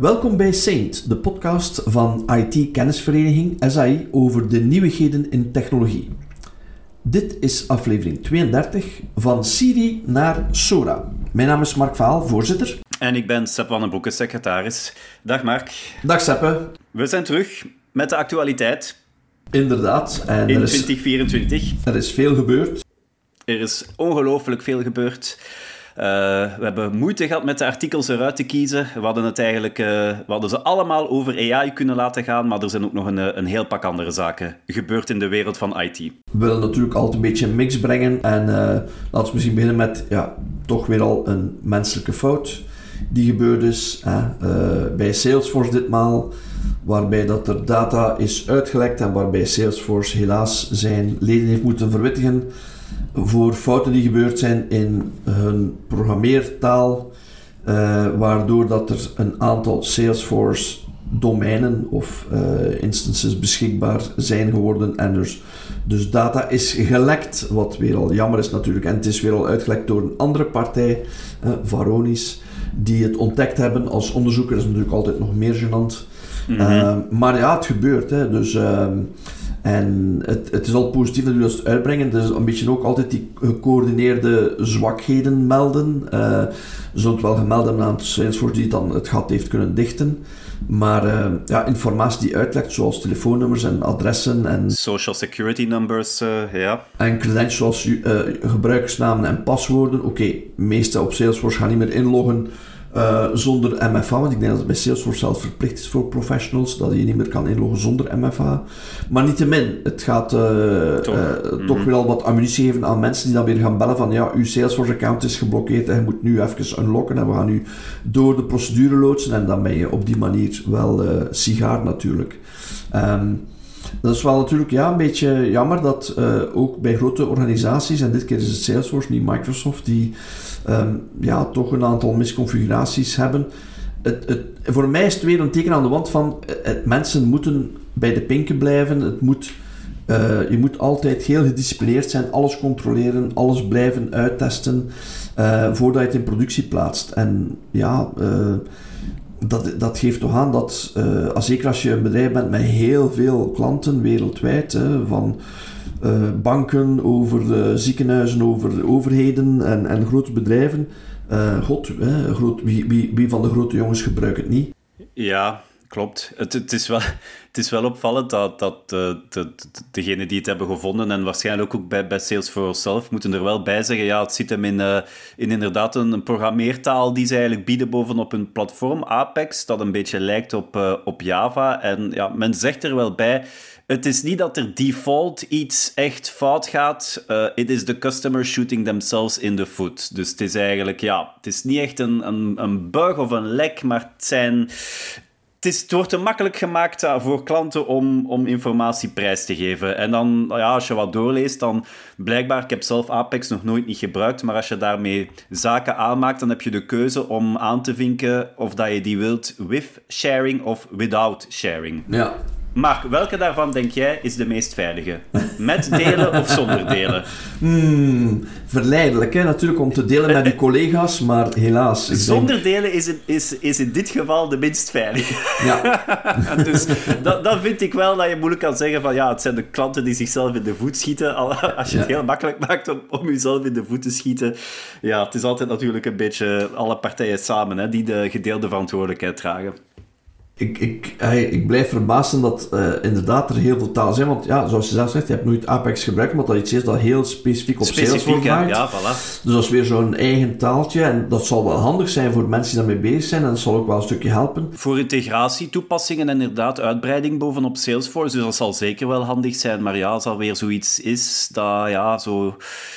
Welkom bij Saint, de podcast van IT-kennisvereniging SAI over de nieuwigheden in technologie. Dit is aflevering 32 van Siri naar Sora. Mijn naam is Mark Vaal, voorzitter. En ik ben Sepp van den Broeke, secretaris. Dag Mark. Dag Seppe. We zijn terug met de actualiteit. Inderdaad. En in er is, 2024. Er is veel gebeurd. Er is ongelooflijk veel gebeurd. Uh, we hebben moeite gehad met de artikels eruit te kiezen. We hadden, het eigenlijk, uh, we hadden ze allemaal over AI kunnen laten gaan, maar er zijn ook nog een, eh, een heel pak andere zaken gebeurd in de wereld van IT. We willen natuurlijk altijd een beetje een mix brengen. En laten we misschien beginnen met ja, toch weer al een menselijke fout die gebeurd is. bij Salesforce ditmaal, waarbij dat er data is uitgelekt en waarbij Salesforce helaas zijn leden heeft moeten verwittigen voor fouten die gebeurd zijn in hun programmeertaal, uh, waardoor dat er een aantal Salesforce domeinen of uh, instances beschikbaar zijn geworden en dus, dus data is gelekt, wat weer al jammer is natuurlijk. En het is weer al uitgelekt door een andere partij, uh, Varonis, die het ontdekt hebben als onderzoeker. Dat is natuurlijk altijd nog meer gênant. Mm -hmm. maar ja, het gebeurt. Hè. Dus ehm, en het, het is al positief dat jullie dat uitbrengen. Dus een beetje ook altijd die gecoördineerde zwakheden melden. Uh, zullen het wel gemeld hebben aan Salesforce die dan het gat heeft kunnen dichten. Maar uh, ja, informatie die uitlekt, zoals telefoonnummers en adressen en... Social security numbers, uh, ja. En credentials, gebruikersnamen en paswoorden. Oké, okay, meeste op Salesforce gaan niet meer inloggen uh, zonder MFA, want ik denk dat het bij Salesforce zelf verplicht is voor professionals, dat je niet meer kan inloggen zonder MFA. Maar niettemin, het gaat uh, toch, uh, mm -hmm. toch weer al wat ammunitie geven aan mensen die dan weer gaan bellen van ja, uw Salesforce-account is geblokkeerd en je moet nu even unlocken en we gaan nu door de procedure loodsen en dan ben je op die manier wel sigaar natuurlijk. Um, dat is wel natuurlijk ja, een beetje jammer dat ook bij grote organisaties, en dit keer is het Salesforce, niet Microsoft, die um, ja, toch een aantal misconfiguraties hebben. Het, het, voor mij is het weer een teken aan de wand van het, mensen moeten bij de pinken blijven. Het moet, uh, je moet altijd heel gedisciplineerd zijn, alles controleren, alles blijven uittesten voordat je het in productie plaatst. En ja, dat, dat geeft toch aan dat, uh, zeker als je een bedrijf bent met heel veel klanten wereldwijd, hè, van uh, banken over ziekenhuizen, over de overheden en, en grote bedrijven, uh, god, groot, wie, wie, wie van de grote jongens gebruikt het niet? Ja, klopt. Het, het, is wel, het is wel opvallend dat, dat de, de, degenen die het hebben gevonden, en waarschijnlijk ook bij, bij Salesforce zelf, moeten er wel bij zeggen, ja, het zit hem in, in inderdaad een, programmeertaal die ze eigenlijk bieden bovenop hun platform, Apex, dat een beetje lijkt op, op Java. En ja, men zegt er wel bij, het is niet dat er default iets echt fout gaat. Uh, it is the customer shooting themselves in the foot. Dus het is eigenlijk, ja, het is niet echt een, een, een bug of een lek, maar het zijn het, is, wordt te makkelijk gemaakt uh, voor klanten om, om informatie prijs te geven. En dan, ja, als je wat doorleest, dan blijkbaar, ik heb zelf Apex nog nooit niet gebruikt, maar als je daarmee zaken aanmaakt, dan heb je de keuze om aan te vinken of dat je die wilt with sharing of without sharing. Ja. Mark, welke daarvan denk jij is de meest veilige? Met delen of zonder delen? Hmm, verleidelijk, hè? natuurlijk, om te delen met je collega's, maar helaas. Zonder delen is in, is, is in dit geval de minst veilige. Ja. dus dat, dat vind ik wel dat je moeilijk kan zeggen van ja, het zijn de klanten die zichzelf in de voet schieten. Als je het heel makkelijk maakt om, om jezelf in de voet te schieten. Ja, het is altijd natuurlijk een beetje alle partijen samen hè, die de gedeelde verantwoordelijkheid dragen ik, ik, ik blijf verbaasd dat uh, inderdaad er heel veel taal zijn. Want ja, zoals je zelf zegt, je hebt nooit Apex gebruikt, maar dat iets is dat heel specifiek op Salesforce maakt. Ja, voilà. Dus dat is weer zo'n eigen taaltje. En dat zal wel handig zijn voor mensen die daarmee bezig zijn. En dat zal ook wel een stukje helpen. Voor integratie, toepassingen en inderdaad uitbreiding bovenop Salesforce. Dus dat zal zeker wel handig zijn. Maar ja, als dat weer zoiets is, dat ja, zo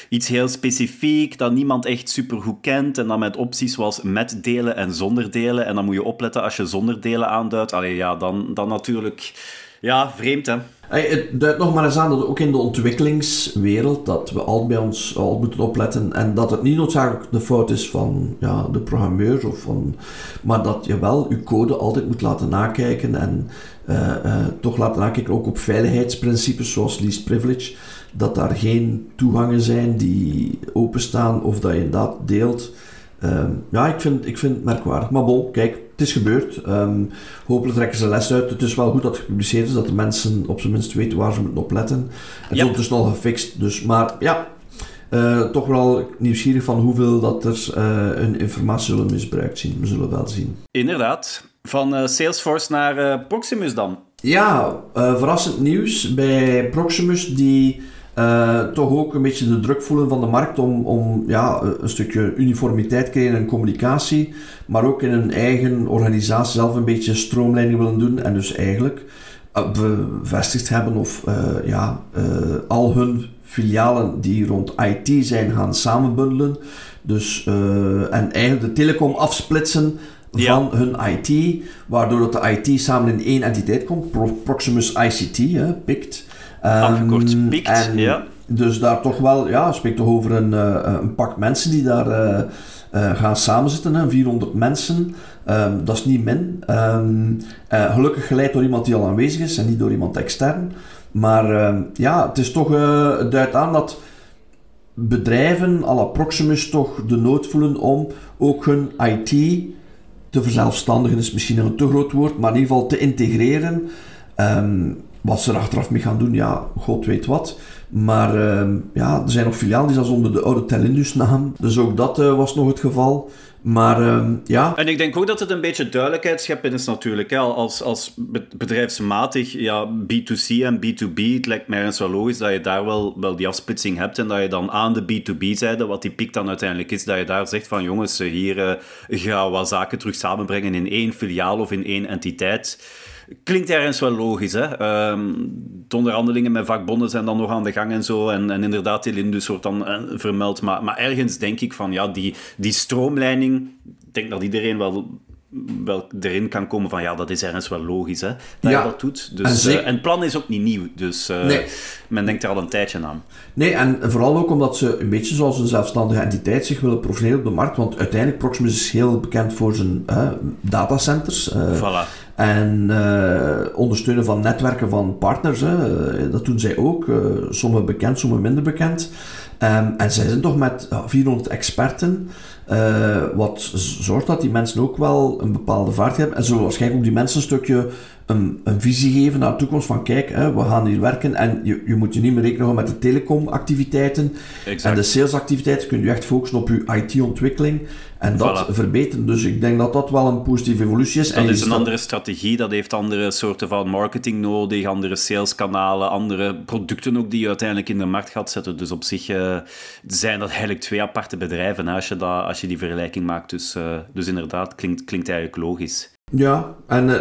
iets heel specifiek, dat niemand echt supergoed kent. En dan met opties zoals met delen en zonder delen. En dan moet je opletten als je zonder delen aanduidt Allee, ja, dan, dan natuurlijk... Ja, vreemd, hè. Hey, het duidt nog maar eens aan dat ook in de ontwikkelingswereld dat we altijd bij ons al moeten opletten en dat het niet noodzakelijk de fout is van ja, de programmeur, of van, maar dat je wel je code altijd moet laten nakijken en uh, uh, toch laten nakijken ook op veiligheidsprincipes zoals least privilege, dat daar geen toegangen zijn die openstaan of dat je inderdaad deelt ehm, ja, ik vind, ik vind het merkwaardig. Maar bon, kijk, het is gebeurd. Um, hopelijk trekken ze les uit. Het is wel goed dat het gepubliceerd is, dat de mensen op zijn minst weten waar ze moeten op letten. Het is ondertussen al gefixt, dus, maar ja, uh, toch wel nieuwsgierig van hoeveel dat er uh, hun informatie zullen misbruikt zien. We zullen wel zien. Inderdaad. Van uh, Salesforce naar Proximus dan. Ja, verrassend nieuws bij Proximus die toch ook een beetje de druk voelen van de markt om, om ja, een stukje uniformiteit te krijgen in communicatie, maar ook in hun eigen organisatie zelf een beetje stroomlijning willen doen en dus eigenlijk bevestigd hebben of ja, al hun filialen die rond IT zijn gaan samenbundelen. Dus, en eigenlijk de telecom afsplitsen van hun IT, waardoor dat de IT samen in één entiteit komt. Proximus ICT, hè, PICT. Afgekort PICT, en ja. Dus daar toch wel, ja, spreekt toch over een, uh, een pak mensen die daar uh, gaan samenzitten, hè, 400 mensen. Um, dat is niet min. Um, gelukkig geleid door iemand die al aanwezig is en niet door iemand extern. Maar ja, het is toch, uh, het duidt aan dat bedrijven à la Proximus toch de nood voelen om ook hun IT te verzelfstandigen, is misschien een te groot woord, maar in ieder geval te integreren. Wat ze er achteraf mee gaan doen, ja, god weet wat. Maar uh, ja, er zijn nog filialen die zelfs onder de oude Telindus naam. Dus ook dat uh, was nog het geval. Maar uh, ja. En ik denk ook dat het een beetje duidelijkheid scheppen is natuurlijk. Hè. Als, als bedrijfsmatig, ja, B2C en B2B, het lijkt mij eens wel logisch dat je daar wel, wel die afsplitsing hebt. En dat je dan aan de B2B-zijde, wat die piek dan uiteindelijk is, dat je daar zegt van jongens, hier uh, ga wat zaken terug samenbrengen in één filiaal of in één entiteit. Klinkt ergens wel logisch, hè? Um, de onderhandelingen met vakbonden zijn dan nog aan de gang en zo. En, en inderdaad, die Lindus wordt dan uh, vermeld. Maar, maar ergens denk ik van, ja, die, die stroomlijning... Ik denk dat iedereen wel wel erin kan komen van ja, dat is ergens wel logisch hè, dat ja. je dat doet. Dus, en, uh, en, het plan is ook niet nieuw, dus uh, nee. men denkt er al een tijdje aan. Nee, en vooral ook omdat ze een beetje zoals een zelfstandige entiteit zich willen profileren op de markt, want uiteindelijk Proximus is heel bekend voor zijn uh, datacenters. Voilà. En ondersteunen van netwerken van partners, hè. dat doen zij ook. sommige bekend, sommige minder bekend. Um, en zij zijn toch met 400 experten uh, wat zorgt dat die mensen ook wel een bepaalde vaart hebben. En zullen waarschijnlijk ook die mensen een stukje een, een visie geven naar de toekomst. Van kijk, hè, we gaan hier werken en je, je moet je niet meer rekenen met de telecomactiviteiten. En de salesactiviteiten kun je echt focussen op je IT-ontwikkeling. En dat voilà. verbeteren. Dus ik denk dat dat wel een positieve evolutie is. Dat en is een andere strategie, dat heeft andere soorten van marketing nodig, andere saleskanalen, andere producten ook die je uiteindelijk in de markt gaat zetten. Dus op zich uh, zijn dat eigenlijk twee aparte bedrijven als, je dat, als je die vergelijking maakt. Dus, uh, dus inderdaad, klinkt, klinkt eigenlijk logisch. Ja, en uh,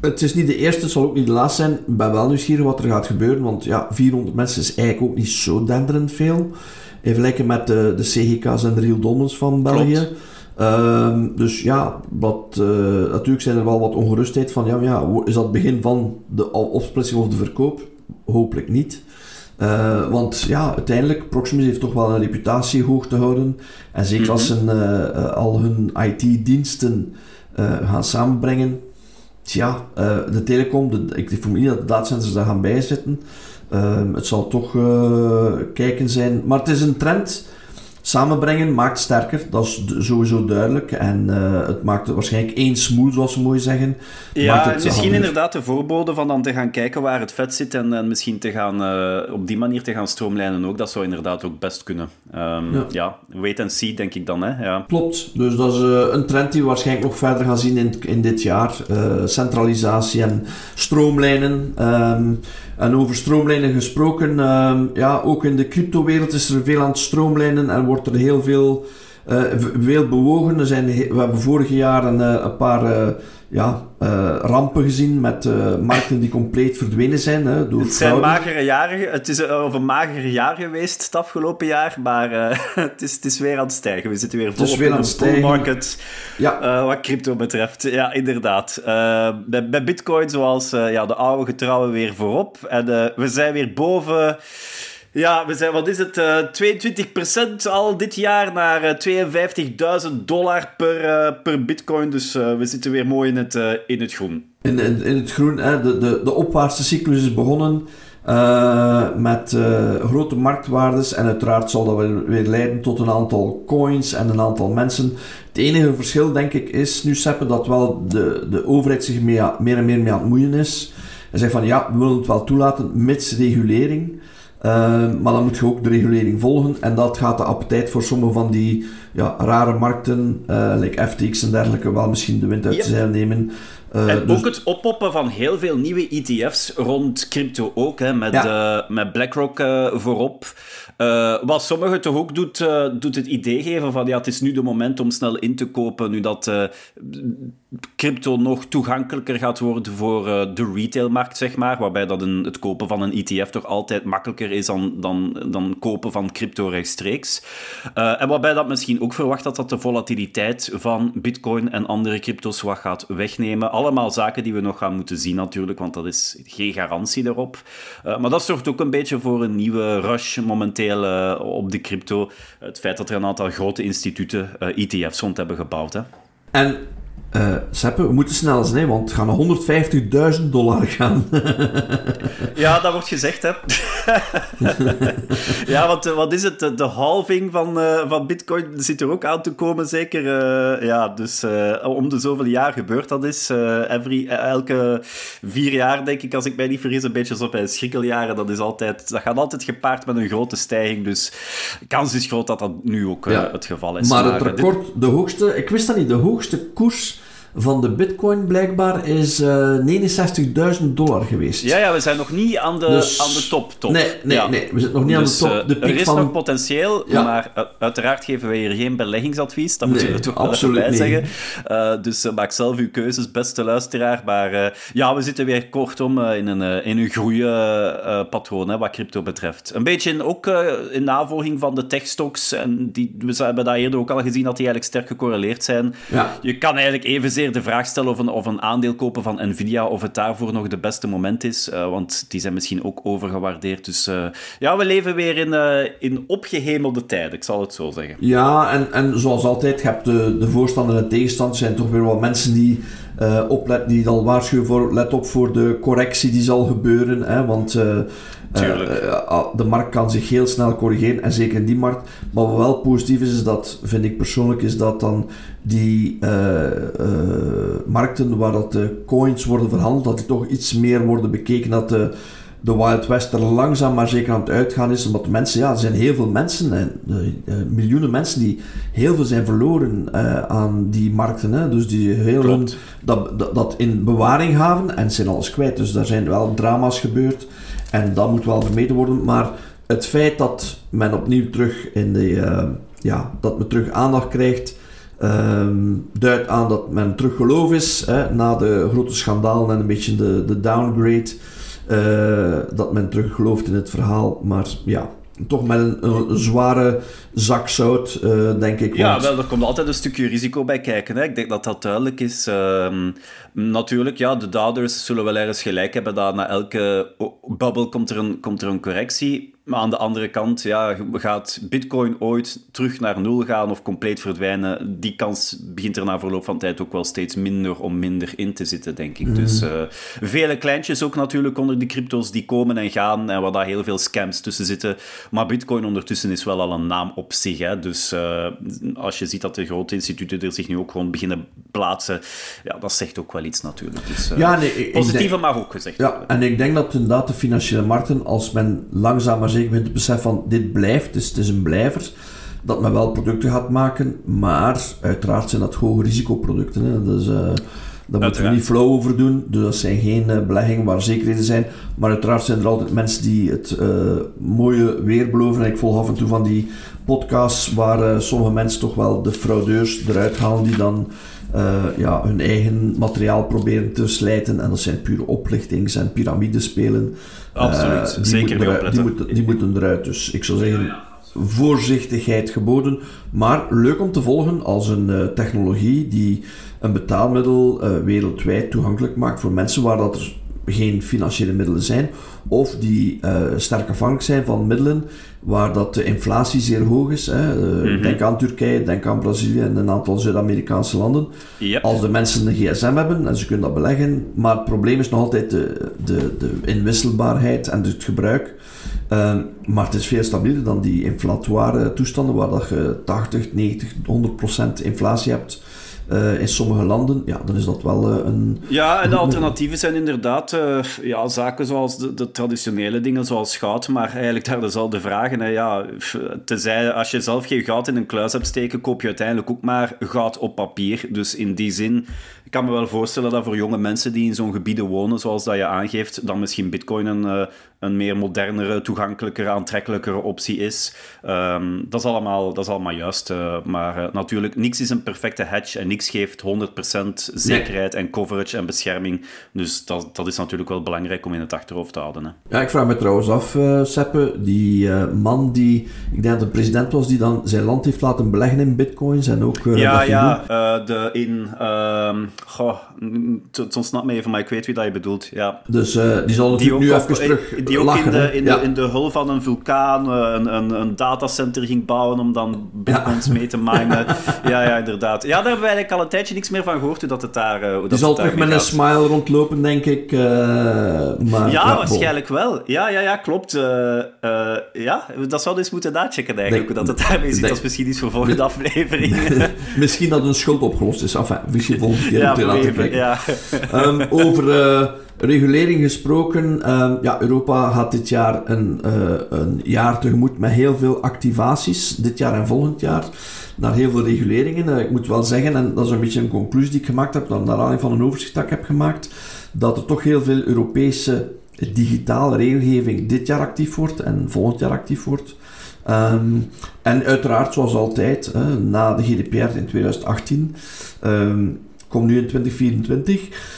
het is niet de eerste, het zal ook niet de laatste zijn. Ik ben wel nieuwsgierig wat er gaat gebeuren, want ja, 400 mensen is eigenlijk ook niet zo denderend veel. Even lekker met de, de CGK's en de Real Dolmens van België. Um, dus ja, wat, uh, natuurlijk zijn er wel wat ongerustheid van, ja, ja, is dat het begin van de opsplitsing of de verkoop? Hopelijk niet. Uh, want ja, uiteindelijk, Proximus heeft toch wel een reputatie hoog te houden. En zeker als ze uh, al hun IT-diensten gaan samenbrengen. Tja, de telecom, de, ik vermoed niet dat de datacenters daar gaan bijzitten. Ehm, het zal toch kijken zijn. Maar het is een trend samenbrengen maakt sterker, dat is sowieso duidelijk. En uh, het maakt het waarschijnlijk één smooth, zoals ze mooi zeggen. Ja, misschien handig. inderdaad de voorbode van dan te gaan kijken waar het vet zit en, en misschien te gaan, uh, op die manier te gaan stroomlijnen ook. Dat zou inderdaad ook best kunnen. Um, ja. ja. wait and see, denk ik dan. Hè? Ja. Klopt. Dus dat is uh, een trend die we waarschijnlijk nog verder gaan zien in, in dit jaar. centralisatie en stroomlijnen. Um, en over stroomlijnen gesproken, uh, ja, ook in de cryptowereld is er veel aan het stroomlijnen en wordt er heel veel, uh, veel bewogen. Er zijn, we hebben vorig jaar een, eh, een paar uh, ja, rampen gezien met markten die compleet verdwenen zijn. Hè, door het zijn magere jaren. Het is een mager jaar geweest het afgelopen jaar, maar het, is, het is weer aan het stijgen. We zitten weer volop weer in bull market ja. wat crypto betreft. Ja, inderdaad. bij, bij bitcoin zoals ja, de oude getrouwen weer voorop. En we zijn weer boven Ja, we zijn, wat is het, uh, 22% al dit jaar naar uh, 52.000 dollar per, uh, per bitcoin. Dus we zitten weer mooi in het, in het groen. In, in, in het groen, hè? De, de, de opwaartse cyclus is begonnen. met grote marktwaardes en uiteraard zal dat weer, weer, leiden tot een aantal coins en een aantal mensen. Het enige verschil, denk ik, is nu Seppe dat wel de, de overheid zich meer, meer en meer mee aan het moeien is. Hij zegt van ja, we willen het wel toelaten, mits regulering. Uh, maar dan moet je ook de regulering volgen. En dat gaat de appetijt voor sommige van die ja, rare markten, uh, like FTX en dergelijke, wel misschien de wind uit de zeil nemen. Uh, en dus... ook het oppoppen van heel veel nieuwe ETF's rond crypto ook, hè, met, ja. met BlackRock voorop. Wat sommigen toch ook doet, doet het idee geven van ja, het is nu de moment om snel in te kopen, nu dat crypto nog toegankelijker gaat worden voor de retailmarkt, zeg maar, waarbij dat een, het kopen van een ETF toch altijd makkelijker is dan, dan, dan kopen van crypto rechtstreeks. en waarbij dat misschien ook verwacht dat dat de volatiliteit van bitcoin en andere crypto's wat gaat wegnemen. Allemaal zaken die we nog gaan moeten zien natuurlijk, want dat is geen garantie daarop. maar dat zorgt ook een beetje voor een nieuwe rush momenteel op de crypto. Het feit dat er een aantal grote instituten eh, ETF's rond hebben gebouwd. Hè. En uh, Seppe, we moeten snel zijn, want het gaat naar 150.000 dollar gaan. ja, dat wordt gezegd, hè. ja, want wat is het? De halving van, uh, van Bitcoin zit er ook aan te komen, zeker. Uh, ja, dus om de zoveel jaar gebeurt dat is. every, elke vier jaar, denk ik, als ik mij niet vergis, een beetje zo bij schrikkeljaren. Dat, is altijd, dat gaat altijd gepaard met een grote stijging. Dus de kans is groot dat dat nu ook het geval is. Maar, maar het record, de hoogste, ik wist dat niet, de hoogste koers van de bitcoin blijkbaar is uh, eh, 69.000 dollar geweest. Ja, ja, we zijn nog niet aan de, dus, aan de top, top. Nee, nee, nee, we zitten nog niet aan de dus, top. Eh, de piek er is van... nog potentieel, ja. maar uiteraard geven wij hier geen beleggingsadvies. Dat moeten we er toch wel even bij zeggen. Uh, dus maak zelf uw keuzes, beste luisteraar. Maar ja, we zitten weer kortom in een, in een groeipatroon hè, wat crypto betreft. Een beetje in, ook in navolging van de techstocks. En die, we hebben daar eerder ook al gezien dat die eigenlijk sterk gecorreleerd zijn. Ja. Je kan eigenlijk de vraag stellen of een, of een aandeel kopen van Nvidia, of het daarvoor nog de beste moment is. Uh, want die zijn misschien ook overgewaardeerd. Dus uh, ja, we leven weer in, uh, in opgehemelde tijden, ik zal het zo zeggen. Ja, en, en zoals altijd, je hebt de, de voorstander en de tegenstander. zijn toch weer wat mensen die, oplet, die al waarschuwen voor, let op voor de correctie die zal gebeuren. Hè, want uh, de markt kan zich heel snel corrigeren, en zeker in die markt. Maar wat wel positief is, is dat, vind ik persoonlijk, is dat dan die uh, markten waar dat de coins worden verhandeld, dat die toch iets meer worden bekeken, dat de, de Wild West er langzaam maar zeker aan het uitgaan is, omdat mensen, ja, er zijn heel veel mensen, en, miljoenen mensen die heel veel zijn verloren aan die markten. Hè, dus die heel hun, dat, dat, dat in bewaring haven en zijn alles kwijt. Dus daar zijn wel drama's gebeurd. En dat moet wel vermeden worden. Maar het feit dat men opnieuw terug in de, uh, ja, dat men terug aandacht krijgt, um, duidt aan dat men terug geloof is hè, na de grote schandalen en een beetje de, de downgrade. Uh, dat men terug gelooft in het verhaal. Maar ja, toch met een, een, zware zak zout, uh, denk ik. Ja, wel, er komt altijd een stukje risico bij kijken. Hè. Ik denk dat dat duidelijk is. Uh, natuurlijk, ja, de daders zullen wel ergens gelijk hebben dat na elke bubbel komt er een, komt er een correctie. Maar aan de andere kant, ja, gaat Bitcoin ooit terug naar nul gaan of compleet verdwijnen? Die kans begint er na verloop van tijd ook wel steeds minder om minder in te zitten, denk ik. Mm. Dus uh, vele kleintjes ook natuurlijk onder de crypto's die komen en gaan en waar daar heel veel scams tussen zitten. Maar Bitcoin ondertussen is wel al een naam op zich. Hè? Dus uh, als je ziet dat de grote instituten er zich nu ook gewoon beginnen plaatsen, ja, dat zegt ook wel iets natuurlijk. Dus, uh, ja, nee, positieve mag ook gezegd ja. En ik denk dat inderdaad de financiële markten, als men langzaam maar zeker met het besef van dit blijft, dus het is een blijver, dat men wel producten gaat maken, maar uiteraard zijn dat hoge risicoproducten. Hè. Dus uh, daar moeten we niet flow over doen. Dus dat zijn geen uh, beleggingen waar zekerheden zijn. Maar uiteraard zijn er altijd mensen die het uh, mooie weer beloven. En ik volg af en toe van die podcasts waar sommige mensen toch wel de fraudeurs eruit halen die dan uh, ja, hun eigen materiaal proberen te slijten. En dat zijn pure oplichtings- en piramidespelen. Absoluut, uh, zeker moeten eruit, die, moeten, die moeten eruit. Dus ik zou zeggen, voorzichtigheid geboden. Maar leuk om te volgen als een uh, technologie die een betaalmiddel wereldwijd toegankelijk maakt voor mensen waar dat er geen financiële middelen zijn, of die uh, sterk afhankelijk zijn van middelen waar dat de inflatie zeer hoog is. Hè. Mm Denk aan Turkije, denk aan Brazilië en een aantal Zuid-Amerikaanse landen. Als de mensen een gsm hebben en ze kunnen dat beleggen, maar het probleem is nog altijd de, de, de inwisselbaarheid en het gebruik. Uh, maar het is veel stabieler dan die inflatoire toestanden waar dat je 80, 90, 100% inflatie hebt. Uh, in sommige landen, ja, dan is dat wel uh, een... Ja, en de alternatieven zijn inderdaad uh, ja, zaken zoals de, de, traditionele dingen, zoals goud, maar eigenlijk daar dezelfde vragen. Hè. Ja, tenzij, als je zelf geen goud in een kluis hebt steken, koop je uiteindelijk ook maar goud op papier. Dus in die zin ik kan me wel voorstellen dat voor jonge mensen die in zo'n gebieden wonen, zoals dat je aangeeft, dan misschien bitcoin een, eh, een meer modernere, toegankelijkere, aantrekkelijkere optie is. Um, dat, is allemaal, dat is allemaal juist. Maar natuurlijk, niks is een perfecte hedge en niks geeft 100% zekerheid en coverage en bescherming. Dus dat, dat is natuurlijk wel belangrijk om in het achterhoofd te houden. Hè. Ja, ik vraag me trouwens af, uh, Seppe, die man die, ik denk dat de president was, die dan zijn land heeft laten beleggen in bitcoins en ook... ja, ja, de, in... Ehm, Goh, het ontsnapt me even, maar ik weet wie dat je bedoelt. Ja. Dus die zal natuurlijk nu even terug Die ook in, de, in, de, in de hul van een vulkaan een, een, een, datacenter ging bouwen om dan bitcoins ja. mee te minen. ja, ja, inderdaad. Ja, daar hebben we eigenlijk al een tijdje niks meer van gehoord, hoe dat het daar uh, hoe Die dat zal terug met een smile rondlopen, denk ik. maar, ja, waarschijnlijk wel. Ja, ja, ja, klopt. ja, dat zou dus moeten nachecken eigenlijk, hoe dat het daarmee zit. Dat is misschien iets voor volgende aflevering. misschien dat een schuld opgelost is. Enfin, misschien volgende keer ja, ja. um, over uh, regulering gesproken. Um, ja, Europa gaat dit jaar een, uh, een jaar tegemoet met heel veel activaties. Dit jaar en volgend jaar. Naar heel veel reguleringen. Uh, ik moet wel zeggen, en dat is een beetje een conclusie die ik gemaakt heb, naar aanleiding van een overzicht dat ik heb gemaakt, dat er toch heel veel Europese digitale regelgeving dit jaar actief wordt en volgend jaar actief wordt. Um, en uiteraard, zoals altijd, na de GDPR in 2018, um, komt nu in 2024.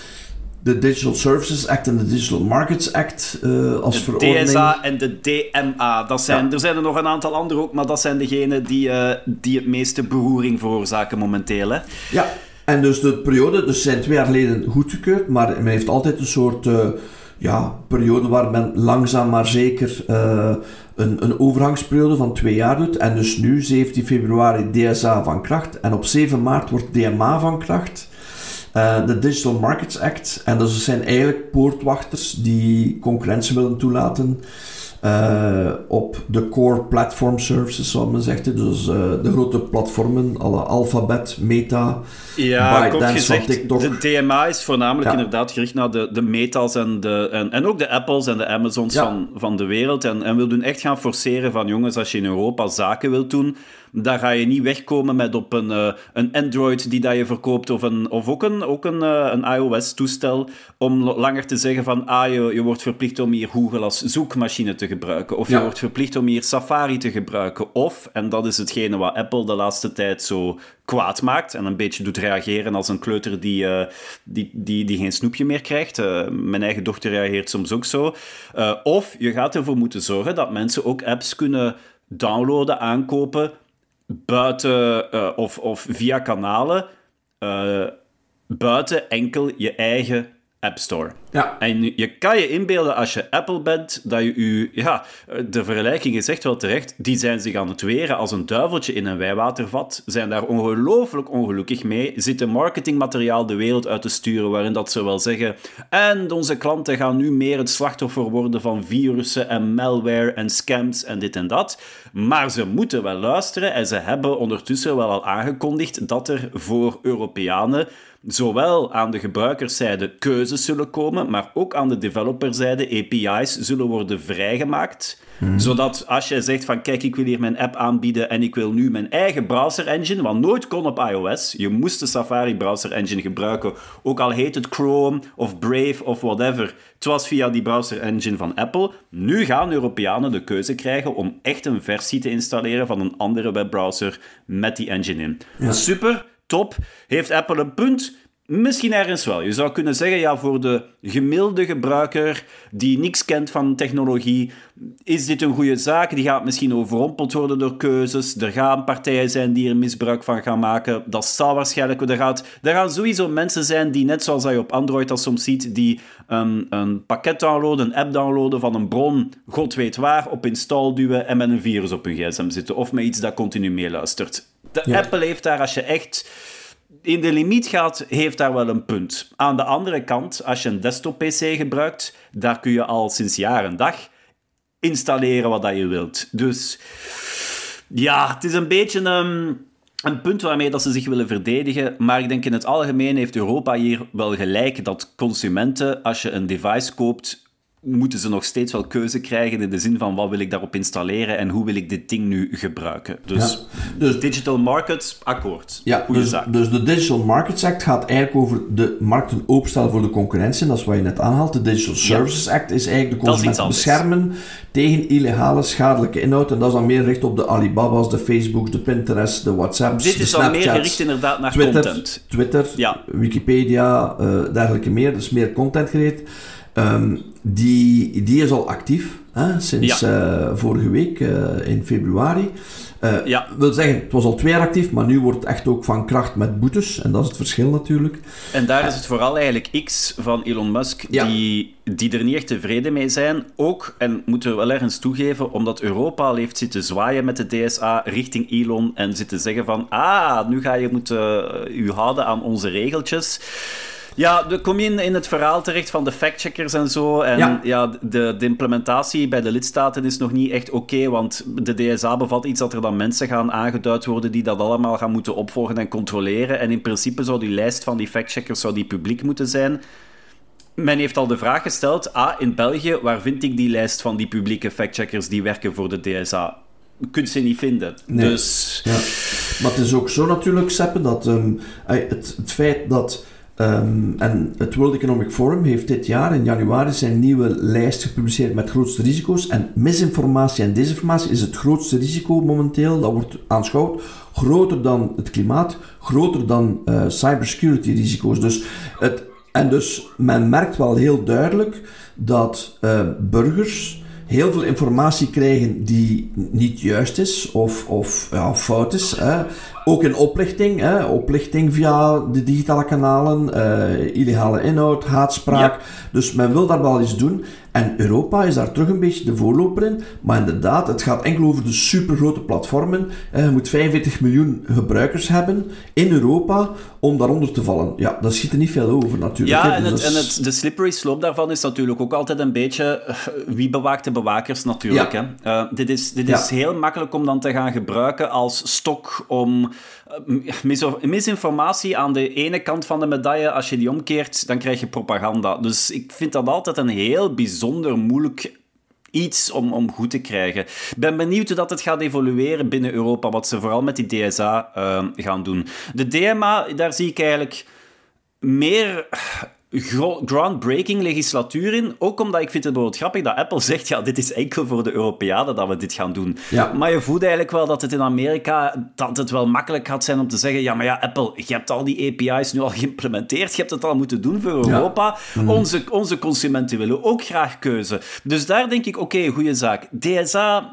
De Digital Services Act en de Digital Markets Act uh, als de verordening. DSA en de DMA. Dat zijn, Er zijn er nog een aantal andere ook, maar dat zijn degenen die, uh, die het meeste beroering veroorzaken momenteel. Hè? Ja, en dus de periode, dus zijn twee jaar geleden goedgekeurd, maar men heeft altijd een soort uh, ja, periode waar men langzaam maar zeker een, een overgangsperiode van twee jaar doet. En dus nu, 17 februari, DSA van kracht. En op 7 maart wordt DMA van kracht. Uh, de Digital Markets Act. En dus zijn eigenlijk poortwachters die concurrentie willen toelaten uh, op de core platform services, zoals men zegt. Dus uh, de grote platformen, alle Alphabet, Meta, ja, ByteDance gezegd, TikTok. De DMA is voornamelijk ja. inderdaad gericht naar de, de Metas en, de, en, en ook de Apples en de Amazons ja. van, van de wereld. En, en wil doen echt gaan forceren van jongens, als je in Europa zaken wilt doen, daar ga je niet wegkomen met op een, uh, een Android die dat je verkoopt of, een, of ook een, ook een, uh, een iOS-toestel om langer te zeggen van ah, je, je wordt verplicht om hier Google als zoekmachine te gebruiken of je wordt verplicht om hier Safari te gebruiken of, en dat is hetgene wat Apple de laatste tijd zo kwaad maakt en een beetje doet reageren als een kleuter die, uh, die, die, die geen snoepje meer krijgt. mijn eigen dochter reageert soms ook zo. of je gaat ervoor moeten zorgen dat mensen ook apps kunnen downloaden, aankopen buiten uh, of, of via kanalen uh, buiten enkel je eigen App Store. Ja. En je kan je inbeelden als je Apple bent, dat je u... Ja, de vergelijking is echt wel terecht. Die zijn zich aan het weren als een duiveltje in een wijwatervat. Zijn daar ongelooflijk ongelukkig mee. Zitten marketingmateriaal de wereld uit te sturen waarin dat ze wel zeggen... En onze klanten gaan nu meer het slachtoffer worden van virussen en malware en scams en dit en dat. Maar ze moeten wel luisteren en ze hebben ondertussen wel al aangekondigd dat er voor Europeanen zowel aan de gebruikerszijde keuzes zullen komen, maar ook aan de developerzijde API's zullen worden vrijgemaakt. Hmm. Zodat als je zegt van kijk, ik wil hier mijn app aanbieden en ik wil nu mijn eigen browser engine, wat nooit kon op iOS, je moest de Safari browser engine gebruiken, ook al heet het Chrome of Brave of whatever. Het was via die browser engine van Apple. Nu gaan Europeanen de keuze krijgen om echt een versie te installeren van een andere webbrowser met die engine in. Super, top. Heeft Apple een punt? Misschien ergens wel. Je zou kunnen zeggen, ja, voor de gemiddelde gebruiker die niks kent van technologie, is dit een goede zaak. Die gaat misschien overrompeld worden door keuzes. Er gaan partijen zijn die er misbruik van gaan maken. Dat zal waarschijnlijk... Er, gaat, er gaan sowieso mensen zijn die, net zoals je op Android dat soms ziet, die een, een pakket downloaden, een app downloaden van een bron, god weet waar, op install duwen en met een virus op hun gsm zitten. Of met iets dat continu meeluistert. De Apple heeft daar, als je echt in de limiet gaat, heeft daar wel een punt. Aan de andere kant, als je een desktop-PC gebruikt, daar kun je al sinds jaar en dag installeren wat dat je wilt. Dus ja, het is een beetje een, een punt waarmee dat ze zich willen verdedigen. Maar ik denk in het algemeen heeft Europa hier wel gelijk dat consumenten, als je een device koopt, moeten ze nog steeds wel keuze krijgen in de zin van wat wil ik daarop installeren en hoe wil ik dit ding nu gebruiken. Dus, dus Digital Markets, akkoord. Ja, dus, dus, de Digital Markets Act gaat eigenlijk over de markten openstellen voor de concurrentie. Dat is wat je net aanhaalt. De Digital Services Act is eigenlijk de consument beschermen tegen illegale schadelijke inhoud. En dat is dan meer gericht op de Alibaba's, de Facebooks, de Pinterest, de WhatsApps, Dit is dan meer gericht inderdaad naar Twitter, content. Twitter, ja. Wikipedia, uh, dergelijke meer. Dus meer content gericht. Um, die, die is al actief hè, sinds uh, vorige week uh, in februari. Uh, ja. wil zeggen, het was al twee jaar actief, maar nu wordt het echt ook van kracht met boetes. En dat is het verschil natuurlijk. En daar is het vooral eigenlijk X van Elon Musk ja. die, die er niet echt tevreden mee zijn. Ook, en moeten we wel ergens toegeven, omdat Europa al heeft zitten zwaaien met de DSA richting Elon en zitten zeggen van ah, nu ga je moeten u houden aan onze regeltjes. Ja, dan kom je in, in het verhaal terecht van de factcheckers en zo. En ja, de, de, implementatie bij de lidstaten is nog niet echt oké, want de DSA bevat iets dat er dan mensen gaan aangeduid worden die dat allemaal gaan moeten opvolgen en controleren. En in principe zou die lijst van die factcheckers zou die publiek moeten zijn. Men heeft al de vraag gesteld, ah, in België, waar vind ik die lijst van die publieke factcheckers die werken voor de DSA? Kunt ze niet vinden. Dus... Ja. Maar het is ook zo natuurlijk, Seppe, dat um, het, het feit dat Um, en het World Economic Forum heeft dit jaar in januari zijn nieuwe lijst gepubliceerd met grootste risico's. En misinformatie en desinformatie is het grootste risico momenteel. Dat wordt aanschouwd. Groter dan het klimaat, groter dan uh, cybersecurity risico's. Dus het, en dus men merkt wel heel duidelijk dat uh, burgers heel veel informatie krijgen die niet juist is of, of ja, fout is. Ook in oplichting, hè. oplichting via de digitale kanalen, uh, illegale inhoud, haatspraak. Dus men wil daar wel iets doen. En Europa is daar terug een beetje de voorloper in. Maar inderdaad, het gaat enkel over de supergrote platformen. Uh, je moet 45 miljoen gebruikers hebben in Europa om daaronder te vallen. Ja, daar schiet er niet veel over natuurlijk. Ja, en, het, en het, de slippery slope daarvan is natuurlijk ook altijd een beetje eh, wie bewaakt de bewakers natuurlijk. Hè? Dit is, dit is heel makkelijk om dan te gaan gebruiken als stok om misinformatie aan de ene kant van de medaille, als je die omkeert, dan krijg je propaganda. Dus ik vind dat altijd een heel bijzonder moeilijk iets om, om goed te krijgen. Ik ben benieuwd hoe dat het gaat evolueren binnen Europa, wat ze vooral met die DSA ehm, gaan doen. De DMA, daar zie ik eigenlijk meer groundbreaking legislatuur in. Ook omdat ik vind het bijvoorbeeld grappig dat Apple zegt, ja, dit is enkel voor de Europeanen dat we dit gaan doen. Ja. Maar je voelt eigenlijk wel dat het in Amerika, dat het wel makkelijk gaat zijn om te zeggen, ja, maar ja, Apple, je hebt al die API's nu al geïmplementeerd, je hebt het al moeten doen voor Europa. Mhm. Onze, onze consumenten willen ook graag keuze. Dus daar denk ik, oké, okay, goede zaak. DSA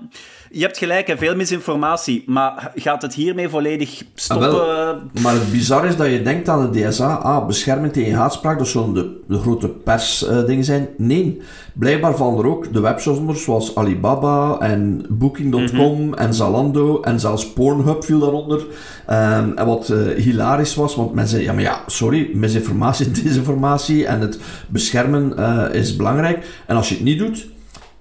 je hebt gelijk, veel misinformatie. Maar gaat het hiermee volledig stoppen? Ah, maar het bizar is dat je denkt aan de DSA, ah, bescherming tegen haatspraak, dat de, de grote persdingen uh, zijn. Nee, blijkbaar vallen er ook de webshops zoals Alibaba en Booking.com mhm. en Zalando en zelfs Pornhub viel daaronder. Um, en wat uh, hilarisch was, want men zei, ja maar ja, sorry, misinformatie, desinformatie en het beschermen uh, is belangrijk. En als je het niet doet,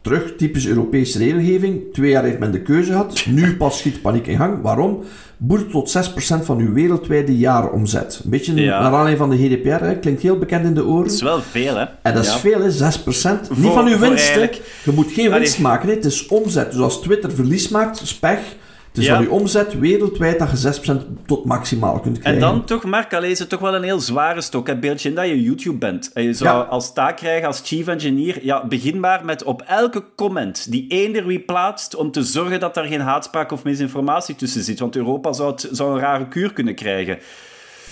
Terug, typisch Europese regelgeving. Twee jaar heeft men de keuze gehad. Nu pas schiet paniek in gang. Waarom? Boert tot 6% van uw wereldwijde jaaromzet. Een beetje ja. naar aanleiding van de GDPR. Hè. Klinkt heel bekend in de oren. Dat is wel veel, hè? En dat is veel, hè? 6%. Niet van uw winst, Je moet geen winst maken, hè. Het is omzet. Dus als Twitter verlies maakt, spech het is van je omzet wereldwijd dat je 6% tot maximaal kunt krijgen. En dan toch, Mark, alleen is het toch wel een heel zware stok. Het beeldje in dat je YouTube bent. En je zou als taak krijgen als chief engineer, ja, begin maar met op elke comment die eender wie plaatst, om te zorgen dat er geen haatspraak of misinformatie tussen zit. Want Europa zou, het, zou een rare kuur kunnen krijgen.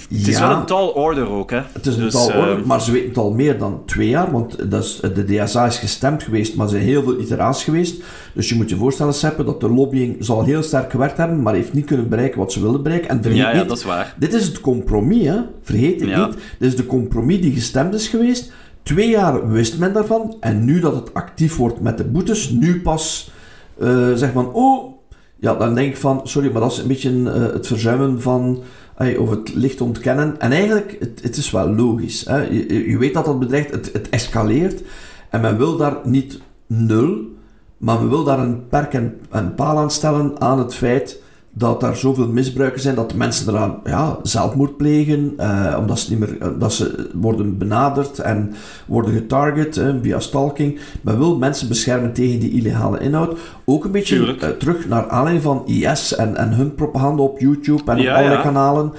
Het is wel een tall order ook, hè? Het is een dus, tall order, maar ze weten het al meer dan twee jaar, want dat is, de DSA is gestemd geweest, maar er zijn heel veel iteraties geweest. Dus je moet je voorstellen, Seppe, dat de lobbying zal heel sterk gewerkt hebben, maar heeft niet kunnen bereiken wat ze wilden bereiken. En vergeet ja, ja, niet, dat is waar. Dit is het compromis, hè? Vergeet het niet. Dit is de compromis die gestemd is geweest. Twee jaar wist men daarvan, en nu dat het actief wordt met de boetes, nu pas uh, zeg van, oh, ja, dan denk ik van, sorry, maar dat is een beetje uh, het verzuimen van of het licht ontkennen. En eigenlijk, het, het is wel logisch. Hè? Je, je, weet dat dat bedreigt, het, het escaleert. En men wil daar niet nul, maar men wil daar een perk en een paal aan stellen aan het feit dat er zoveel misbruiken zijn dat mensen eraan ja, zelfmoord plegen, eh, omdat ze, niet meer, eh, dat ze worden benaderd en worden getarget eh, via stalking. Men wil mensen beschermen tegen die illegale inhoud. Ook een beetje terug naar aanleiding van IS en, en hun propaganda op YouTube en op allerlei kanalen.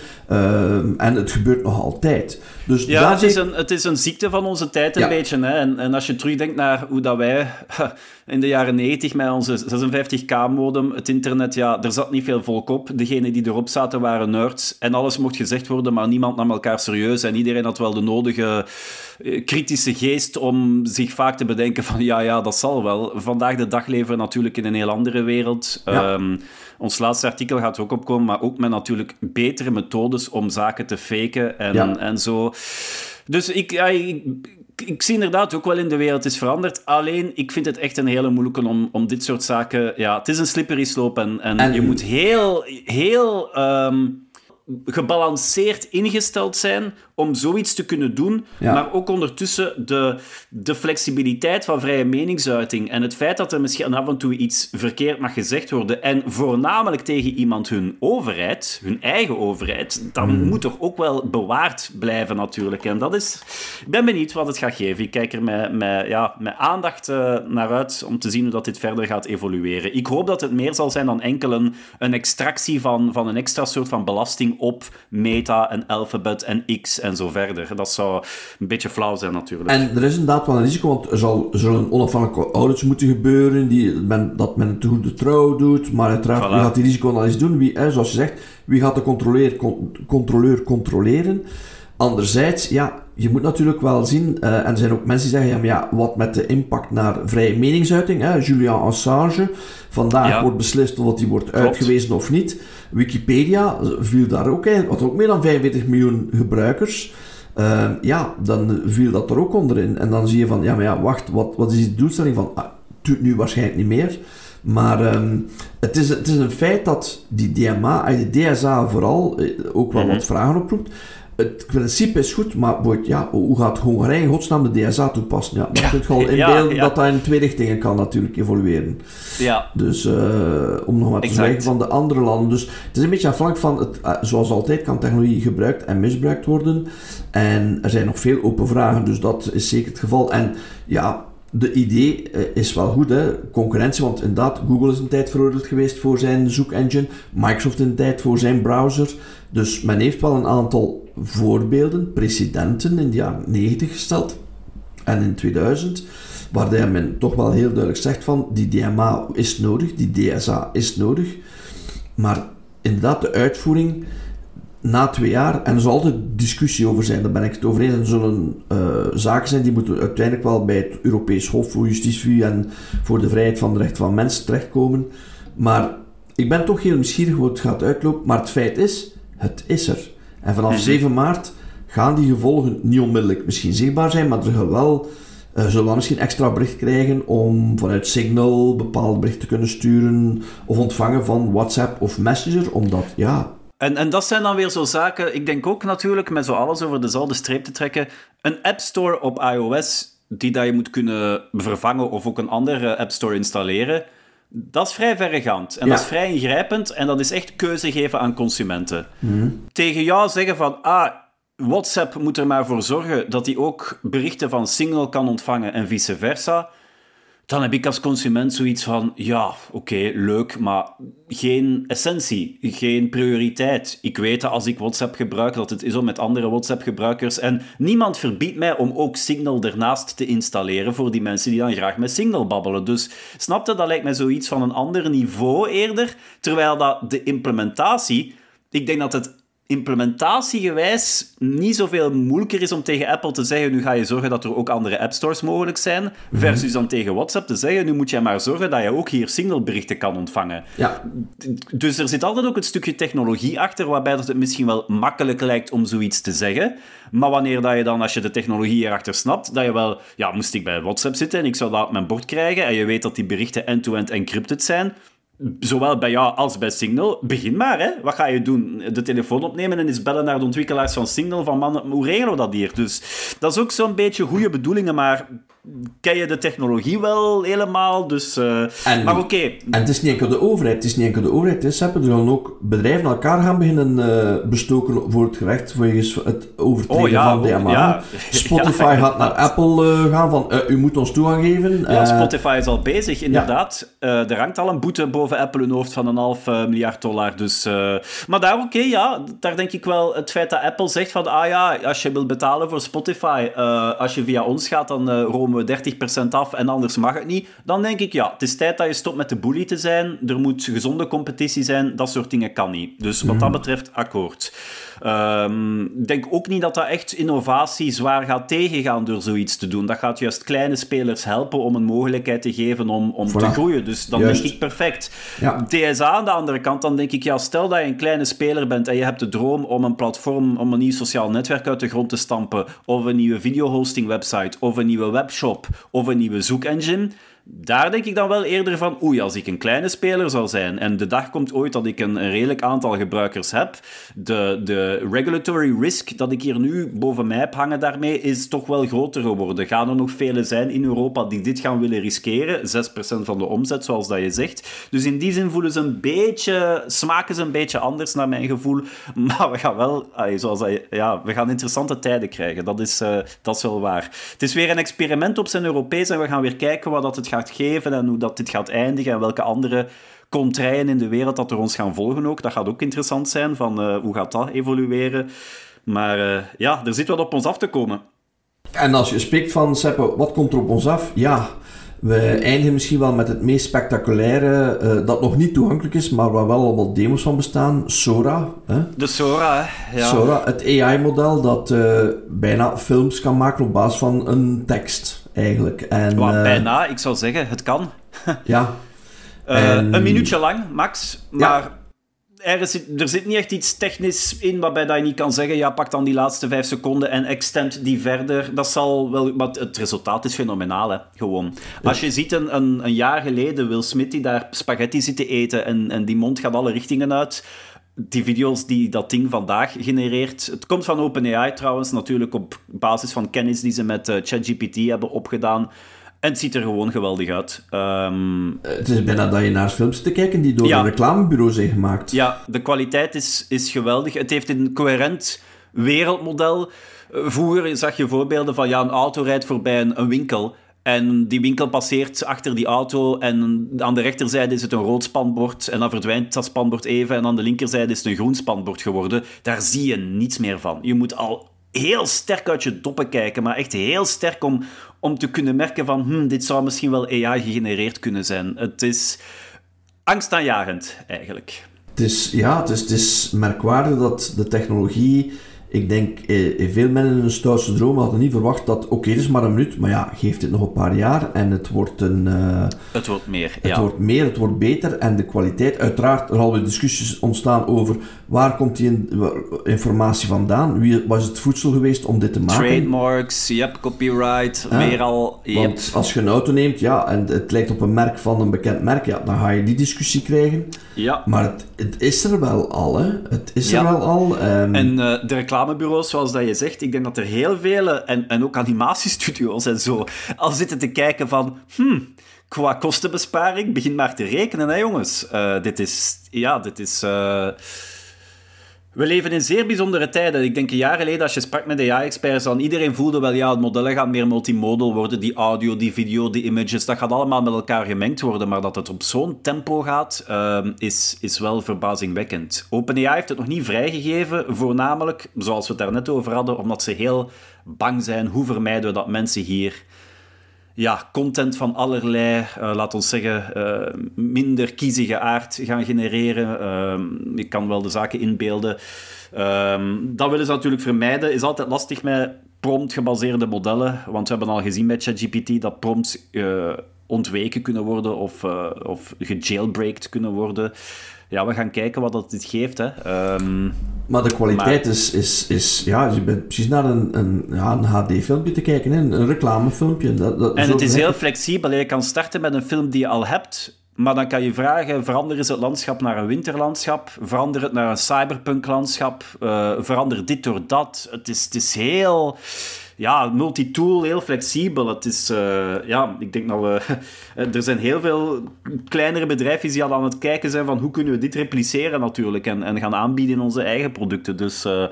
en het gebeurt nog altijd. Dus ja, het is, een, het is een ziekte van onze tijd een beetje. Hè? En, en als je terugdenkt naar hoe dat wij in de jaren 90 met onze 56k-modem, het internet, ja, er zat niet veel volk op. Degenen die erop zaten waren nerds. En alles mocht gezegd worden, maar niemand nam elkaar serieus. En iedereen had wel de nodige eh, kritische geest om zich vaak te bedenken van ja, ja, dat zal wel. Vandaag de dag leven we natuurlijk in een heel andere wereld. Ehm, ons laatste artikel gaat er ook opkomen, maar ook met natuurlijk betere methodes om zaken te faken en, en zo. Dus ik, ja, ik, ik, zie inderdaad ook wel in de wereld is veranderd. Alleen, ik vind het echt een hele moeilijke om, om dit soort zaken... Ja, het is een slippery slope en, en, je moet heel, heel ehm, gebalanceerd ingesteld zijn om zoiets te kunnen doen, maar ook ondertussen de, de flexibiliteit van vrije meningsuiting en het feit dat er misschien af en toe iets verkeerd mag gezegd worden en voornamelijk tegen iemand hun overheid, hun eigen overheid, dan hmm. moet toch ook wel bewaard blijven natuurlijk. En dat is... Ik ben benieuwd wat het gaat geven. Ik kijk er met, met, ja, met aandacht uh, naar uit om te zien hoe dat dit verder gaat evolueren. Ik hoop dat het meer zal zijn dan enkel een, een extractie van, van een extra soort van belasting op Meta en Alphabet en X en zo verder. Dat zou een beetje flauw zijn natuurlijk. En er is inderdaad wel een risico, want er, zal, zullen onafhankelijke audits moeten gebeuren, die, men, dat men het goede trouw doet, maar uiteraard, wie gaat die risicoanalyse doen? Wie, hè, zoals je zegt, wie gaat de controleur, controleur controleren? Anderzijds, ja, je moet natuurlijk wel zien, uh, en er zijn ook mensen die zeggen, ja, maar ja, wat met de impact naar vrije meningsuiting, hè, Julian Assange, vandaag wordt beslist of hij wordt uitgewezen of niet. Wikipedia viel daar ook in, had ook meer dan 45 miljoen gebruikers. Uh, ja, dan viel dat er ook onder in. En dan zie je van, ja, maar ja, wacht, wat, wat is die doelstelling van, ah, doet nu waarschijnlijk niet meer. Maar um, het, is, het is een feit dat die DMA, de DSA vooral, eh, ook wel mm wat vragen oproept het principe is goed, maar ja, hoe gaat Hongarije in godsnaam de DSA toepassen? Ja, dan ja. kun je al inbeelden dat dat in twee richtingen kan natuurlijk evolueren. Ja. Dus uh, om nog maar te zeggen van de andere landen. Dus het is een beetje afhankelijk van, het, uh, zoals altijd kan technologie gebruikt en misbruikt worden. En er zijn nog veel open vragen, dus dat is zeker het geval. En ja, de idee uh, is wel goed, hè? concurrentie, want inderdaad, Google is een tijd veroordeeld geweest voor zijn zoekengine, Microsoft een tijd voor zijn browser. Dus men heeft wel een aantal voorbeelden, precedenten in de jaren 90 gesteld en in 2000, waarbij men toch wel heel duidelijk zegt van die DMA is nodig, die DSA is nodig, maar inderdaad de uitvoering na twee jaar, en er zal altijd discussie over zijn, daar ben ik het over eens, er zullen uh, zaken zijn die moeten uiteindelijk wel bij het Europees Hof voor Justitie en voor de vrijheid van de rechten van mensen terechtkomen, maar ik ben toch heel nieuwsgierig hoe het gaat uitlopen, maar het feit is, het is er. En vanaf 7 mhm. maart gaan die gevolgen niet onmiddellijk misschien zichtbaar zijn, maar er gaan wel, uh, zullen we misschien extra bericht krijgen om vanuit Signal bepaalde berichten te kunnen sturen of ontvangen van WhatsApp of Messenger, omdat ja... En, en dat zijn dan weer zo zaken, ik denk ook natuurlijk met zo alles over dezelfde streep te trekken, een App Store op iOS die dat je moet kunnen vervangen of ook een andere App Store installeren, dat is vrij verregaand. En dat is vrij ingrijpend. En dat is echt keuze geven aan consumenten. Mhm. Tegen jou zeggen van... Ah, WhatsApp moet er maar voor zorgen dat hij ook berichten van Signal kan ontvangen en vice versa dan heb ik als consument zoiets van, ja, oké, leuk, maar geen essentie, geen prioriteit. Ik weet dat als ik WhatsApp gebruik, dat het is om met andere WhatsApp-gebruikers. En niemand verbiedt mij om ook Signal ernaast te installeren voor die mensen die dan graag met Signal babbelen. Dus snapte, dat lijkt mij zoiets van een ander niveau eerder. Terwijl dat de implementatie, ik denk dat het implementatiegewijs niet zoveel moeilijker is om tegen Apple te zeggen, nu ga je zorgen dat er ook andere app stores mogelijk zijn, mhm. versus dan tegen WhatsApp te zeggen, nu moet je maar zorgen dat je ook hier signalberichten kan ontvangen. Ja. Dus er zit altijd ook een stukje technologie achter, waarbij dat het misschien wel makkelijk lijkt om zoiets te zeggen, maar wanneer dat je dan, als je de technologie erachter snapt, dat je wel, ja, moest ik bij WhatsApp zitten en ik zou dat op mijn bord krijgen, en je weet dat die berichten end-to-end -end encrypted zijn, zowel bij jou als bij Signal, begin maar. Hè. Wat ga je doen? De telefoon opnemen en eens bellen naar de ontwikkelaars van Signal van man, hoe regelen we dat hier? Dus dat is ook zo'n beetje goede bedoelingen, maar ken je de technologie wel helemaal. Dus, uh, maar oké. En het is niet enkel de overheid. Het is niet enkel de overheid. Het is, er zullen ook bedrijven elkaar gaan beginnen uh, bestoken voor het gerecht voor het overtreden oh, ja, van oh, ja. Spotify gaat naar Apple uh, gaan van u moet ons toegang geven. Ja, Spotify is al bezig, inderdaad. er hangt al een boete boven Apple hun hoofd van een half miljard dollar. Dus, maar daar oké, ja. Daar denk ik wel het feit dat Apple zegt van ah ja, als je wilt betalen voor Spotify, als je via ons gaat, dan uh, we 30% af en anders mag het niet, dan denk ik ja, het is tijd dat je stopt met de bully te zijn. Er moet gezonde competitie zijn, dat soort dingen kan niet. Dus wat dat mhm. betreft, akkoord. Ik denk ook niet dat dat echt innovatie zwaar gaat tegengaan door zoiets te doen. Dat gaat juist kleine spelers helpen om een mogelijkheid te geven om, om te groeien. Dus dan denk ik perfect. Ja. DSA aan de andere kant, dan denk ik, ja, stel dat je een kleine speler bent en je hebt de droom om een platform, om een nieuw sociaal netwerk uit de grond te stampen, of een nieuwe videohosting website, of een nieuwe webshop, of een nieuwe zoekengine daar denk ik dan wel eerder van, oei, als ik een kleine speler zou zijn en de dag komt ooit dat ik een, redelijk aantal gebruikers heb, de, de regulatory risk dat ik hier nu boven mij heb hangen daarmee is toch wel groter geworden. Gaan er nog vele zijn in Europa die dit gaan willen riskeren? 6% van de omzet, zoals dat je zegt. Dus in die zin voelen ze een beetje, smaken ze een beetje anders naar mijn gevoel. Maar we gaan wel, zoals dat, ja, we gaan interessante tijden krijgen. Dat is, uh, dat is wel waar. Het is weer een experiment op zijn Europees en we gaan weer kijken wat dat het gaat gaat geven en hoe dat dit gaat eindigen en welke andere contraien in de wereld dat er ons gaan volgen ook. Dat gaat ook interessant zijn, van uh, hoe gaat dat evolueren. Maar uh, ja, er zit wat op ons af te komen. En als je spreekt van, Seppe, wat komt er op ons af? Ja, we eindigen misschien wel met het meest spectaculaire, uh, dat nog niet toegankelijk is, maar waar wel allemaal demos van bestaan. Sora. Hè? De Sora, hè? Ja. Sora, het AI-model dat bijna films kan maken op basis van een tekst eigenlijk. En, uh, bijna, ik zou zeggen, het kan. ja. Uh, Een minuutje lang, max. Maar er, zit, er zit niet echt iets technisch in waarbij dat je niet kan zeggen, ja, pak dan die laatste vijf seconden en extend die verder. Dat zal wel... Maar het resultaat is fenomenaal, hè. Gewoon. Als je ziet een, een, een, jaar geleden Will Smith die daar spaghetti zit te eten en, en die mond gaat alle richtingen uit die video's die dat ding vandaag genereert. Het komt van OpenAI trouwens, natuurlijk op basis van kennis die ze met uh, ChatGPT hebben opgedaan. En het ziet er gewoon geweldig uit. Ehm, het is bijna dat je naar films te kijken die door een reclamebureau zijn gemaakt. Ja, de kwaliteit is, is geweldig. Het heeft een coherent wereldmodel. Eh, vroeger zag je voorbeelden van ja, een auto rijdt voorbij een, een winkel. En die winkel passeert achter die auto en aan de rechterzijde is het een rood spanbord en dan verdwijnt dat spanbord even en aan de linkerzijde is het een groen spanbord geworden. Daar zie je niets meer van. Je moet al heel sterk uit je doppen kijken, maar echt heel sterk om, om te kunnen merken van hm, dit zou misschien wel AI gegenereerd kunnen zijn. Het is angstaanjagend eigenlijk. Het is, ja, het is, het is merkwaardig dat de technologie ik denk, eh, veel mensen in hun stoutste droom hadden niet verwacht dat, oké, het is maar een minuut, maar ja, geeft dit nog een paar jaar en het wordt een... Uh, het wordt meer, Het wordt meer, het wordt beter en de kwaliteit, uiteraard, er al discussies ontstaan over waar komt die informatie vandaan, wie was het voedsel geweest om dit te maken. Trademarks, yep, copyright, weer al... Yep. Want als je een auto neemt, ja, en het lijkt op een merk van een bekend merk, ja, dan ga je die discussie krijgen. Ja. Maar het, het is er wel al, hè. Het is er wel al. Um... En uh, de reclamebureaus, zoals dat je zegt, ik denk dat er heel vele, en, en ook animatiestudio's en zo, al zitten te kijken van, hmm, qua kostenbesparing, begin maar te rekenen, hè jongens. Uh, dit is, ja, dit is... Uh, we leven in zeer bijzondere tijden. Ik denk een jaar geleden, als je sprak met AI-experts, dan iedereen voelde wel, ja, het modellen gaan meer multimodal worden. Die audio, die video, die images, dat gaat allemaal met elkaar gemengd worden. Maar dat het op zo'n tempo gaat, uh, is, is wel verbazingwekkend. OpenAI heeft het nog niet vrijgegeven, voornamelijk, zoals we het daarnet over hadden, omdat ze heel bang zijn. Hoe vermijden we dat mensen hier ja, content van allerlei, uh, laat ons zeggen, uh, minder kiezige aard gaan genereren. Uh, je kan wel de zaken inbeelden. Ehm, dat willen ze natuurlijk vermijden. Is altijd lastig met prompt-gebaseerde modellen. Want we hebben al gezien bij ChatGPT dat prompts ontweken kunnen worden of, of gejailbreaked kunnen worden ja, we gaan kijken wat dat dit geeft. Hè. Um, maar de kwaliteit is, is, is... Ja, je bent precies naar een, een, ja, een HD-filmpje te kijken, hè? een reclamefilmpje. Dat, dat, en het is heel flexibel. Je kan starten met een film die je al hebt... Maar dan kan je vragen, verander eens het landschap naar een winterlandschap, verander het naar een cyberpunk-landschap, uh, verander dit door dat. Het is, het is heel ja, multitool, heel flexibel. Het is, uh, ja, ik denk dat we... er zijn heel veel kleinere bedrijfjes die al aan het kijken zijn van hoe kunnen we dit repliceren natuurlijk en, en gaan aanbieden in onze eigen producten. Dus... Uh,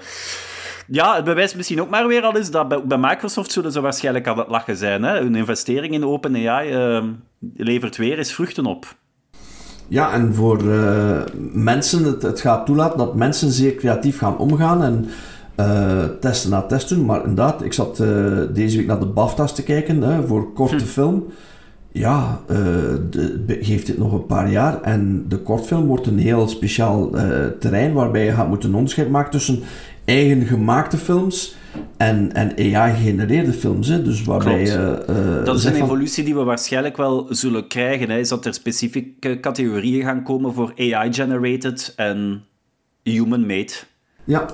ja, het bewijst misschien ook maar weer al eens dat bij, bij Microsoft zullen ze waarschijnlijk aan het lachen zijn. Hè? Hun investering in OpenAI levert weer eens vruchten op. Ja, en voor mensen, het, het gaat toelaten dat mensen zeer creatief gaan omgaan en uh, testen na test doen. Maar inderdaad, ik zat uh, deze week naar de BAFTA's te kijken hè, voor korte hm. film. Ja, uh, de, geeft dit nog een paar jaar. En de kortfilm wordt een heel speciaal terrein waarbij je gaat moeten onderscheid maken tussen eigen gemaakte films en, en AI-gegenereerde films. Hè. Dus waarbij dat is een evolutie die we waarschijnlijk wel zullen krijgen. Hè. Is dat er specifieke categorieën gaan komen voor AI-generated en human-made. Ja,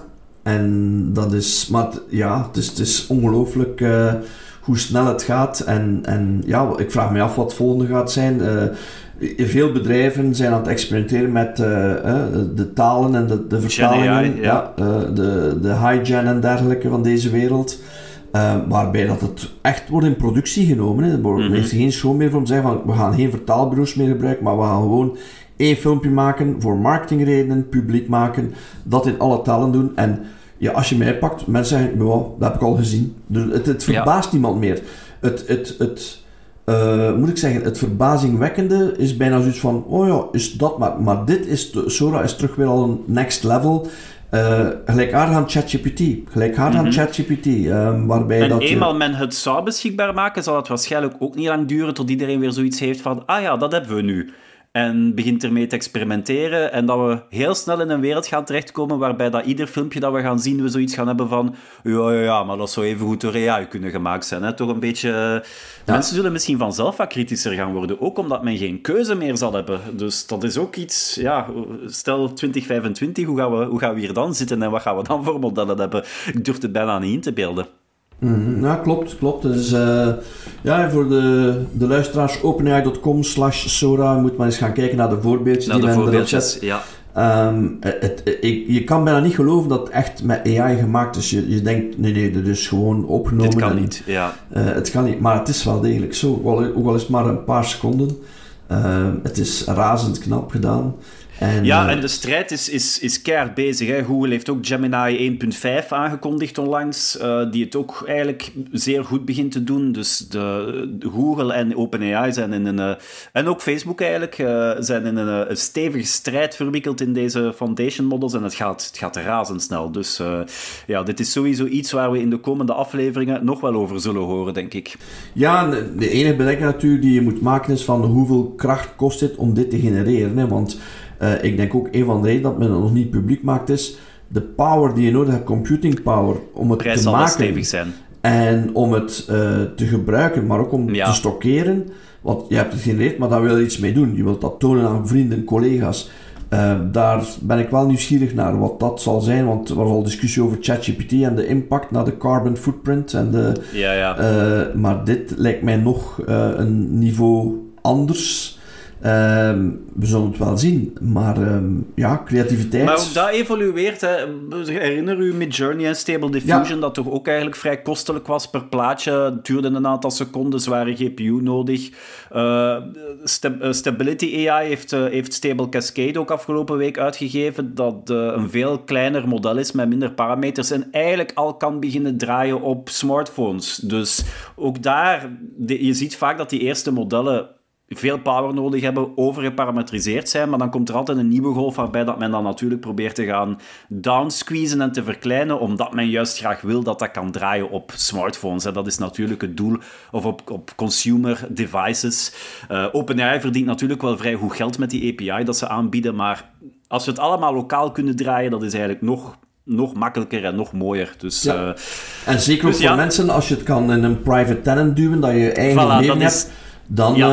en dat is, maar ja, het is, het is ongelooflijk uh, hoe snel het gaat. En, en ja, ik vraag me af wat het volgende gaat zijn. Uh, veel bedrijven zijn aan het experimenteren met uh, de talen en de, de vertalingen. AI, ja. ja de, de high-gen en dergelijke van deze wereld. waarbij dat het echt wordt in productie genomen. Hè. Er mm heeft geen show meer voor om te zeggen van we gaan geen vertaalbureaus meer gebruiken, maar we gaan gewoon één filmpje maken voor marketingredenen, publiek maken, dat in alle talen doen. En ja, als je mij pakt, mensen zeggen, wow, dat heb ik al gezien. Dus het, het verbaast niemand meer. Het, het, het uh, moet ik zeggen, het verbazingwekkende is bijna zoiets van, oh ja, is dat maar. Maar dit is, Sora is terug weer al een next level. Uh, gelijkaardig aan ChatGPT. Mm -hmm. aan ChatGPT. Uh, waarbij en dat, eenmaal men het zou beschikbaar maken, zal het waarschijnlijk ook niet lang duren tot iedereen weer zoiets heeft van, ah ja, dat hebben we nu en begint ermee te experimenteren. En dat we heel snel in een wereld gaan terechtkomen waarbij dat ieder filmpje dat we gaan zien, we zoiets gaan hebben van ja, ja, ja maar dat zou even goed door AI kunnen gemaakt zijn. Hè? Toch een beetje... Mensen zullen misschien vanzelf wat kritischer gaan worden, ook omdat men geen keuze meer zal hebben. Dus dat is ook iets... Ja, stel 2025, hoe gaan, we, hoe gaan we hier dan zitten en wat gaan we dan voor modellen hebben? Ik durf het bijna niet in te beelden. Mm, ja, klopt, klopt. Dus uh, ja, voor de, de luisteraars, openai.com slash Sora, moet maar eens gaan kijken naar de voorbeeldjes naar die de voorbeeldjes, ja. Um, het, ik, je kan bijna niet geloven dat het echt met AI gemaakt is. Je, je denkt, nee, nee, dit is gewoon opgenomen. Dit kan niet, ja. Uh, het kan niet, maar het is wel degelijk zo. Ook al is het maar een paar seconden. Uh, het is razend knap gedaan. En, ja, eh, en de strijd is, is, is keihard bezig. Hè. Google heeft ook Gemini 1.5 aangekondigd onlangs, uh, die het ook eigenlijk zeer goed begint te doen. Dus de, de Google en OpenAI zijn in een... Uh, en ook Facebook eigenlijk, uh, zijn in een, een, stevige strijd verwikkeld in deze foundation models en het gaat, het gaat razendsnel. Dus ja, dit is sowieso iets waar we in de komende afleveringen nog wel over zullen horen, denk ik. Ja, de enige bedenking natuurlijk die je moet maken is van hoeveel kracht kost het om dit te genereren. Hè? Want uh, ik denk ook een van de redenen dat men het nog niet publiek maakt is de power die je nodig hebt, computing power, om het te maken. stevig zijn. En om het uh, te gebruiken, maar ook om te stockeren. Want je hebt het genereerd, maar daar wil je iets mee doen. Je wilt dat tonen aan vrienden, collega's. Uh, daar ben ik wel nieuwsgierig naar wat dat zal zijn, want er was al discussie over ChatGPT en de impact naar de carbon footprint. En de, ja, ja. Uh, maar dit lijkt mij nog een niveau anders. Um, we zullen het wel zien. Maar um, ja, creativiteit... Maar ook dat evolueert. Hè. Herinner u met Journey en Stable Diffusion dat toch ook eigenlijk vrij kostelijk was per plaatje. Het duurde een aantal seconden, zware GPU nodig. Uh, Stability AI heeft, uh, heeft Stable Cascade ook afgelopen week uitgegeven. Dat een veel kleiner model is met minder parameters. En eigenlijk al kan beginnen draaien op smartphones. Dus ook daar, de, je ziet vaak dat die eerste modellen veel power nodig hebben, overgeparametriseerd zijn, maar dan komt er altijd een nieuwe golf waarbij dat men dan natuurlijk probeert te gaan downsqueezen en te verkleinen, omdat men juist graag wil dat dat kan draaien op smartphones. Dat is natuurlijk het doel, of op, op consumer devices. Uh, OpenAI verdient natuurlijk wel vrij goed geld met die API dat ze aanbieden, maar als we het allemaal lokaal kunnen draaien, dat is eigenlijk nog nog makkelijker en nog mooier. Dus, ja. uh, en zeker dus voor mensen, als je het kan in een private tenant duwen, dat je eigen voilà, hebt. Is, dan, ja.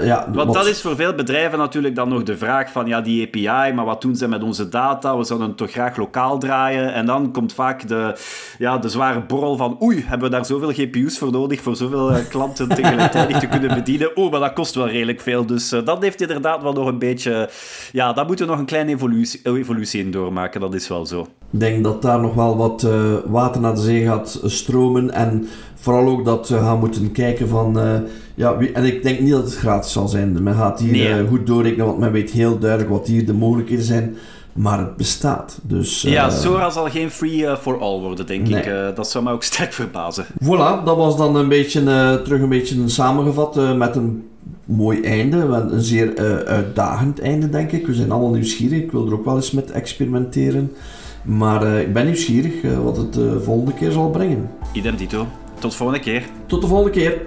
Uh, ja Want dat is voor veel bedrijven natuurlijk dan nog de vraag van ja, die API, maar wat doen ze met onze data? We zouden het toch graag lokaal draaien. En dan komt vaak de, ja, de zware borrel van oei, hebben we daar zoveel GPU's voor nodig voor zoveel uh, klanten tegelijkertijd te kunnen bedienen? Oeh, maar dat kost wel redelijk veel. Dus uh, dat heeft inderdaad wel nog een beetje... Ja, daar moeten we nog een kleine evolutie, evolutie in doormaken, dat is wel zo. Ik denk dat daar nog wel wat water naar de zee gaat stromen en vooral ook dat we gaan moeten kijken van... Ja, en ik denk niet dat het gratis zal zijn. Men gaat hier eh, goed doorrekenen, want men weet heel duidelijk wat hier de mogelijkheden zijn. Maar het bestaat. Dus, ja, uh, Sora zal geen free uh, for all worden, denk ik. dat zou mij ook sterk verbazen. Voilà, dat was dan een beetje, terug een beetje samengevat met een mooi einde. Een zeer uitdagend einde, denk ik. We zijn allemaal nieuwsgierig. Ik wil er ook wel eens met experimenteren. Maar ik ben nieuwsgierig wat het de volgende keer zal brengen. Idem dito. Tot de volgende keer. Tot de volgende keer.